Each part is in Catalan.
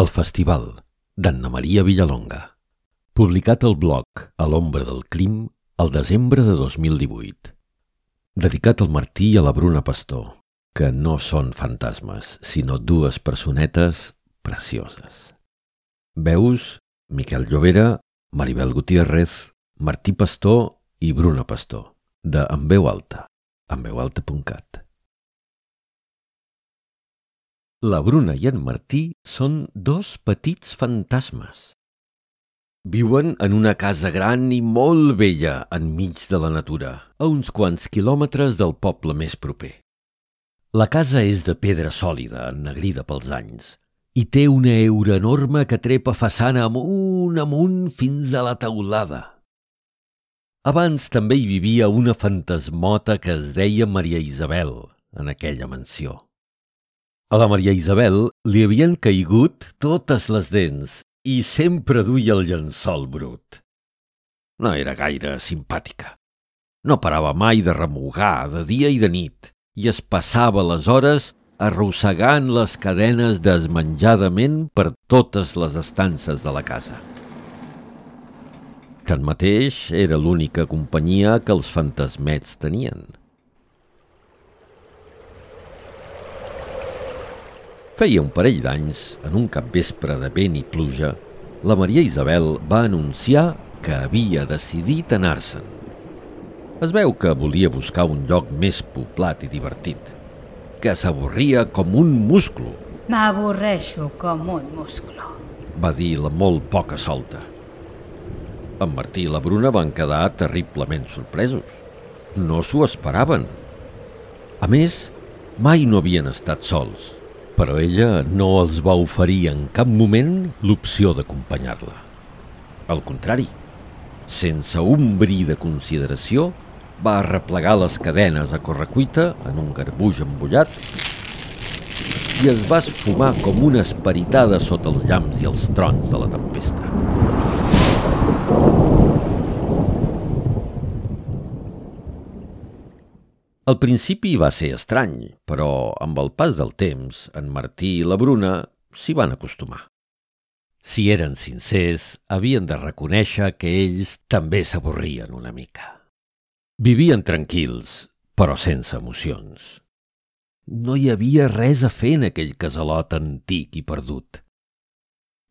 El Festival, d'Anna Maria Villalonga. Publicat al blog A l'ombra del crim el desembre de 2018. Dedicat al Martí i a la Bruna Pastor, que no són fantasmes, sinó dues personetes precioses. Veus Miquel Llovera, Maribel Gutiérrez, Martí Pastor i Bruna Pastor, de En veu alta, enveualta.cat. La Bruna i en Martí són dos petits fantasmes. Viuen en una casa gran i molt vella enmig de la natura, a uns quants quilòmetres del poble més proper. La casa és de pedra sòlida, ennegrida pels anys, i té una eura enorme que trepa façana amunt, amunt, fins a la teulada. Abans també hi vivia una fantasmota que es deia Maria Isabel, en aquella mansió. A la Maria Isabel li havien caigut totes les dents i sempre duia el llençol brut. No era gaire simpàtica. No parava mai de remugar de dia i de nit i es passava les hores arrossegant les cadenes desmenjadament per totes les estances de la casa. Tanmateix, era l'única companyia que els fantasmets tenien. Feia un parell d'anys, en un capvespre de vent i pluja, la Maria Isabel va anunciar que havia decidit anar-se'n. Es veu que volia buscar un lloc més poblat i divertit, que s'avorria com un musclo. M'avorreixo com un musclo, va dir la molt poca solta. En Martí i la Bruna van quedar terriblement sorpresos. No s'ho esperaven. A més, mai no havien estat sols però ella no els va oferir en cap moment l'opció d'acompanyar-la. Al contrari, sense un bri de consideració, va arreplegar les cadenes a correcuita en un garbuix embullat i es va esfumar com una esperitada sota els llamps i els trons de la tempesta. Al principi va ser estrany, però amb el pas del temps, en Martí i la Bruna s'hi van acostumar. Si eren sincers, havien de reconèixer que ells també s'avorrien una mica. Vivien tranquils, però sense emocions. No hi havia res a fer en aquell casalot antic i perdut.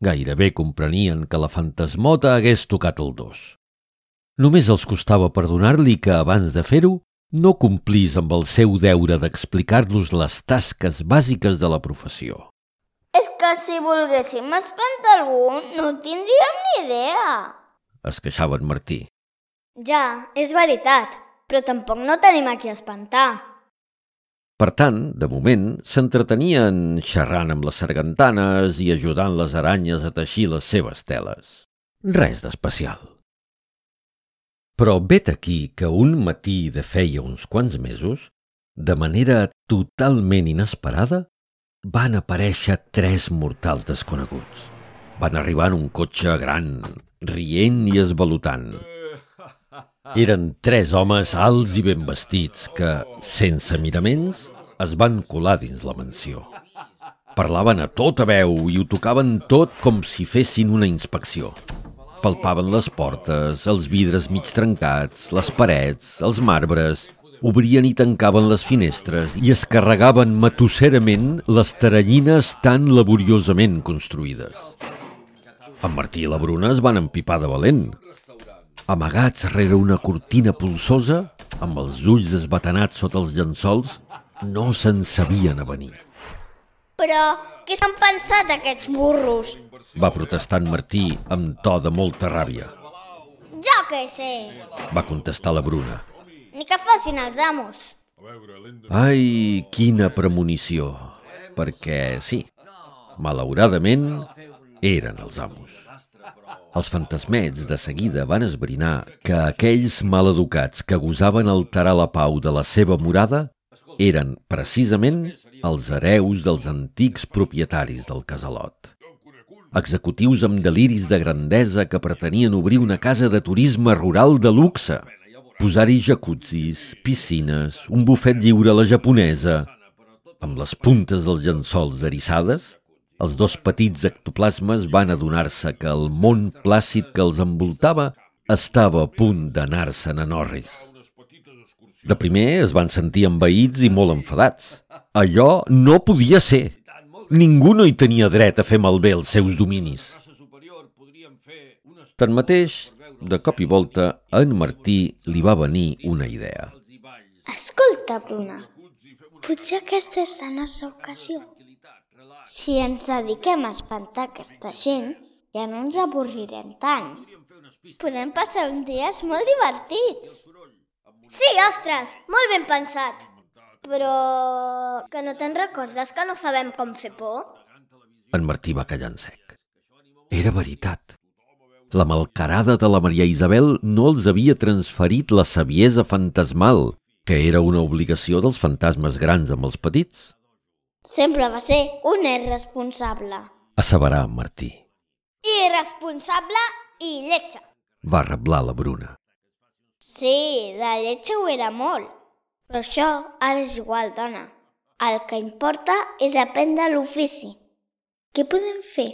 Gairebé comprenien que la fantasmota hagués tocat el dos. Només els costava perdonar-li que, abans de fer-ho, no complís amb el seu deure d'explicar-los les tasques bàsiques de la professió. És que si volguéssim espantar algú, no tindríem ni idea. Es queixava en Martí. Ja, és veritat, però tampoc no tenim a qui espantar. Per tant, de moment, s'entretenien xerrant amb les sargantanes i ajudant les aranyes a teixir les seves teles. Res d'especial. Però vet aquí que un matí de feia uns quants mesos, de manera totalment inesperada, van aparèixer tres mortals desconeguts. Van arribar en un cotxe gran, rient i esvalutant. Eren tres homes alts i ben vestits que, sense miraments, es van colar dins la mansió. Parlaven a tota veu i ho tocaven tot com si fessin una inspecció. Palpaven les portes, els vidres mig trencats, les parets, els marbres, obrien i tancaven les finestres i es carregaven matusserament les taranyines tan laboriosament construïdes. En Martí i la Bruna es van empipar de valent. Amagats rere una cortina polsosa, amb els ulls esbatanats sota els llençols, no se'n sabien a venir. Però què s'han pensat aquests burros? va protestar en Martí amb to de molta ràbia. Jo què sé. Va contestar la Bruna. Ni que fossin els amos. Ai, quina premonició. Perquè sí, malauradament eren els amos. Els fantasmets de seguida van esbrinar que aquells maleducats que gosaven alterar la pau de la seva morada eren precisament els hereus dels antics propietaris del casalot. Executius amb deliris de grandesa que pretenien obrir una casa de turisme rural de luxe, posar-hi jacuzzis, piscines, un bufet lliure a la japonesa, amb les puntes dels llençols eriçades Els dos petits ectoplasmes van adonar-se que el món plàcid que els envoltava estava a punt d'anar-se'n a Norris. De primer es van sentir envaïts i molt enfadats. Allò no podia ser. Ningú no hi tenia dret a fer malbé els seus dominis. Tanmateix, de cop i volta, a en Martí li va venir una idea. Escolta, Bruna, potser aquesta és la nostra ocasió. Si ens dediquem a espantar aquesta gent, ja no ens avorrirem tant. Podem passar uns dies molt divertits. Sí, ostres, molt ben pensat. Però que no te'n recordes que no sabem com fer por? En Martí va callar en sec. Era veritat. La malcarada de la Maria Isabel no els havia transferit la saviesa fantasmal, que era una obligació dels fantasmes grans amb els petits. Sempre va ser un irresponsable. Asseverà en Martí. Irresponsable i lletja. Va reblar la Bruna. Sí, de lletja ho era molt. Però això ara és igual, dona. El que importa és aprendre l'ofici. Què podem fer?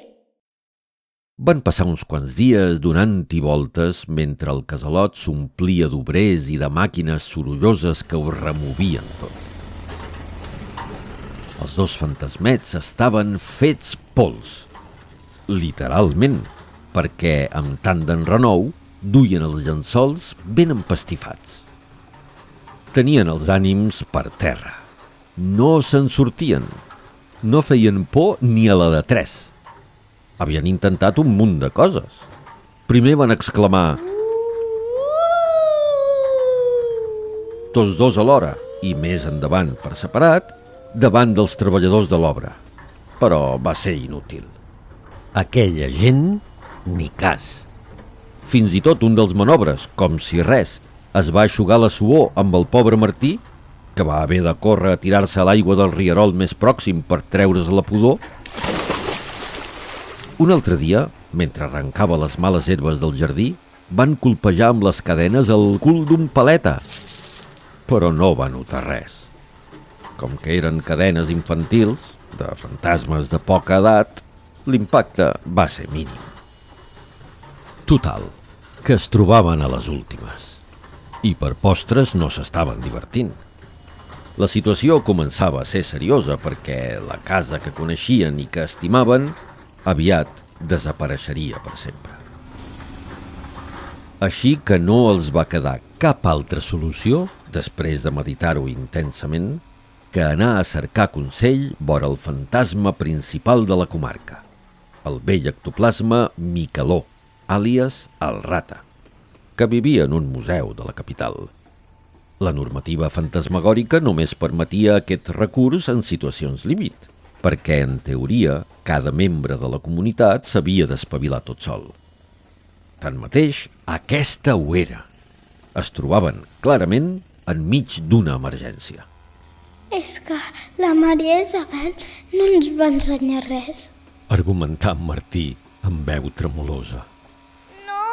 Van passar uns quants dies donant-hi voltes mentre el casalot s'omplia d'obrers i de màquines sorolloses que ho removien tot. Els dos fantasmets estaven fets pols. Literalment, perquè amb tant d'enrenou duien els llençols ben empastifats. Tenien els ànims per terra. No se'n sortien. No feien por ni a la de tres. Havien intentat un munt de coses. Primer van exclamar tots dos alhora i més endavant per separat davant dels treballadors de l'obra. Però va ser inútil. Aquella gent, ni cas. Fins i tot un dels manobres, com si res, es va aixugar la suor amb el pobre Martí, que va haver de córrer a tirar-se a l'aigua del rierol més pròxim per treure's la pudor. Un altre dia, mentre arrencava les males herbes del jardí, van colpejar amb les cadenes el cul d'un paleta, però no va notar res. Com que eren cadenes infantils, de fantasmes de poca edat, l'impacte va ser mínim. Total, que es trobaven a les últimes. I per postres no s'estaven divertint. La situació començava a ser seriosa perquè la casa que coneixien i que estimaven aviat desapareixeria per sempre. Així que no els va quedar cap altra solució, després de meditar-ho intensament, que anar a cercar consell vora el fantasma principal de la comarca, el vell ectoplasma Micaló, àlies el Rata, que vivia en un museu de la capital. La normativa fantasmagòrica només permetia aquest recurs en situacions límit, perquè, en teoria, cada membre de la comunitat s'havia d'espavilar tot sol. Tanmateix, aquesta ho era. Es trobaven, clarament, enmig d'una emergència. És que la Maria Isabel no ens va ensenyar res. Argumentà en Martí amb veu tremolosa. No,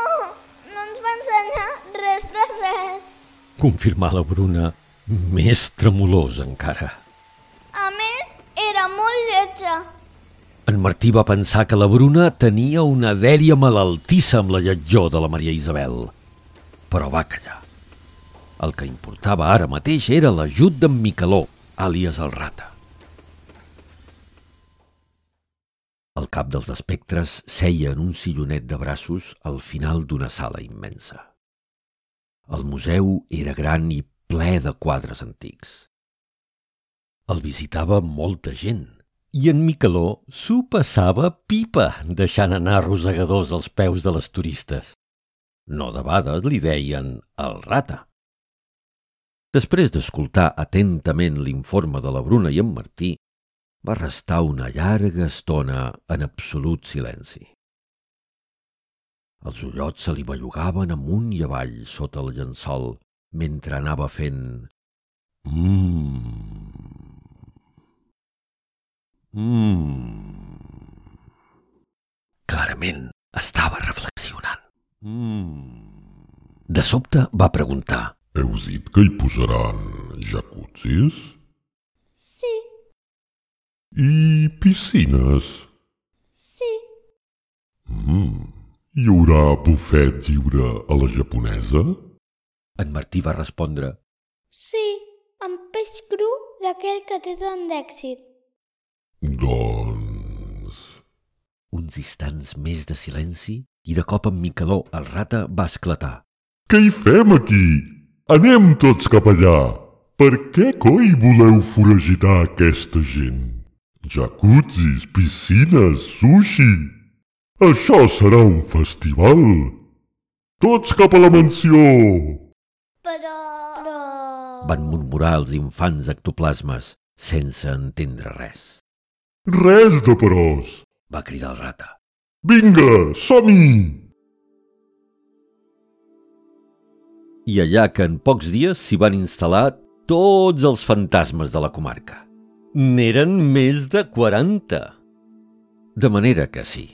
no ens va ensenyar res de res. Confirmà la Bruna, més tremolosa encara. A més, era molt lletja. En Martí va pensar que la Bruna tenia una dèria malaltissa amb la lletjor de la Maria Isabel, però va callar. El que importava ara mateix era l'ajut d'en Micaló, àlies el Rata. El cap dels espectres seia en un sillonet de braços al final d'una sala immensa. El museu era gran i ple de quadres antics. El visitava molta gent i en Micaló s'ho passava pipa deixant anar rosegadors als peus de les turistes. No debades li deien el rata. Després d'escoltar atentament l'informe de la Bruna i en Martí, va restar una llarga estona en absolut silenci. Els ullots se li bellugaven amunt i avall sota el llençol mentre anava fent... Mmm... Mmm... Clarament estava reflexionant. Mmm... De sobte va preguntar... Heu dit que hi posaran jacuzzis? Sí, I piscines? Mm. Hi haurà bufet lliure a la japonesa? En Martí va respondre Sí, amb peix cru d'aquell que té tant d'èxit. Doncs... uns instants més de silenci i de cop en Micaló, el rata, va esclatar. Què hi fem aquí? Anem tots cap allà. Per què coi voleu foragitar aquesta gent? Jacuzzis, piscines, sushi... Això serà un festival. Tots cap a la mansió. Però... Però... Van murmurar els infants ectoplasmes, sense entendre res. Res de peròs. Va cridar el rata. Vinga, som-hi! I allà que en pocs dies s'hi van instal·lar tots els fantasmes de la comarca. N'eren més de 40. De manera que sí,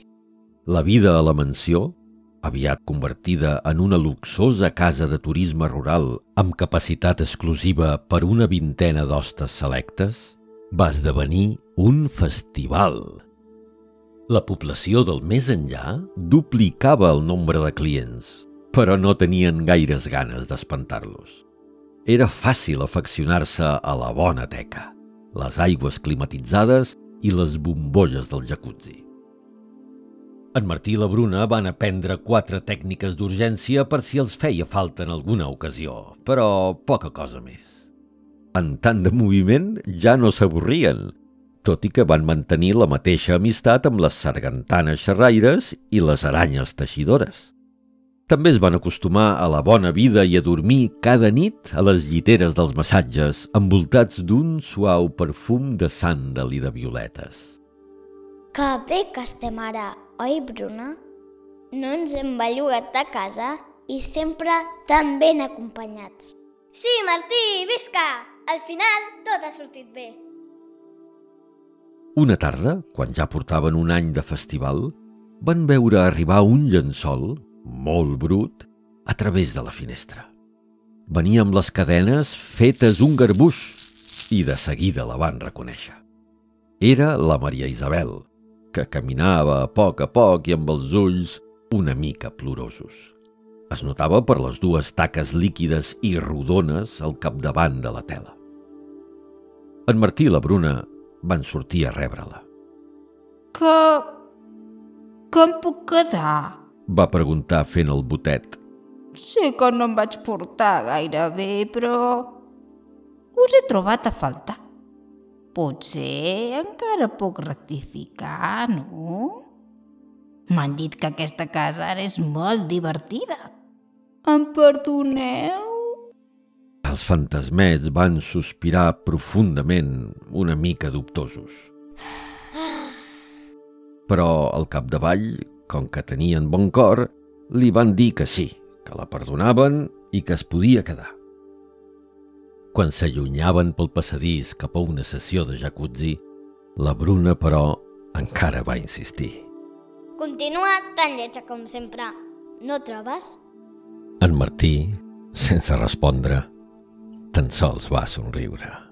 la vida a la mansió, aviat convertida en una luxosa casa de turisme rural amb capacitat exclusiva per una vintena d'hostes selectes, va esdevenir un festival. La població del més enllà duplicava el nombre de clients, però no tenien gaires ganes d'espantar-los. Era fàcil afeccionar-se a la bona teca, les aigües climatitzades i les bombolles del jacuzzi. En Martí i la Bruna van aprendre quatre tècniques d'urgència per si els feia falta en alguna ocasió, però poca cosa més. En tant de moviment ja no s'avorrien, tot i que van mantenir la mateixa amistat amb les sargantanes xerraires i les aranyes teixidores. També es van acostumar a la bona vida i a dormir cada nit a les lliteres dels massatges, envoltats d'un suau perfum de sàndal i de violetes. Que bé que estem ara, oi, Bruna? No ens hem bellugat de casa i sempre tan ben acompanyats. Sí, Martí, visca! Al final tot ha sortit bé. Una tarda, quan ja portaven un any de festival, van veure arribar un llençol, molt brut, a través de la finestra. Venia amb les cadenes fetes un garbuix i de seguida la van reconèixer. Era la Maria Isabel, que caminava a poc a poc i amb els ulls una mica plorosos. Es notava per les dues taques líquides i rodones al capdavant de la tela. En Martí i la Bruna van sortir a rebre-la. Que... que em puc quedar? Va preguntar fent el botet. Sé que no em vaig portar gaire bé, però... us he trobat a faltar. Potser encara puc rectificar, no? M'han dit que aquesta casa ara és molt divertida. Em perdoneu? Els fantasmets van sospirar profundament, una mica dubtosos. Però al capdavall, com que tenien bon cor, li van dir que sí, que la perdonaven i que es podia quedar. Quan s'allunyaven pel passadís cap a una sessió de jacuzzi, la Bruna, però, encara va insistir. Continua tan lletja com sempre. No trobes? En Martí, sense respondre, tan sols va somriure.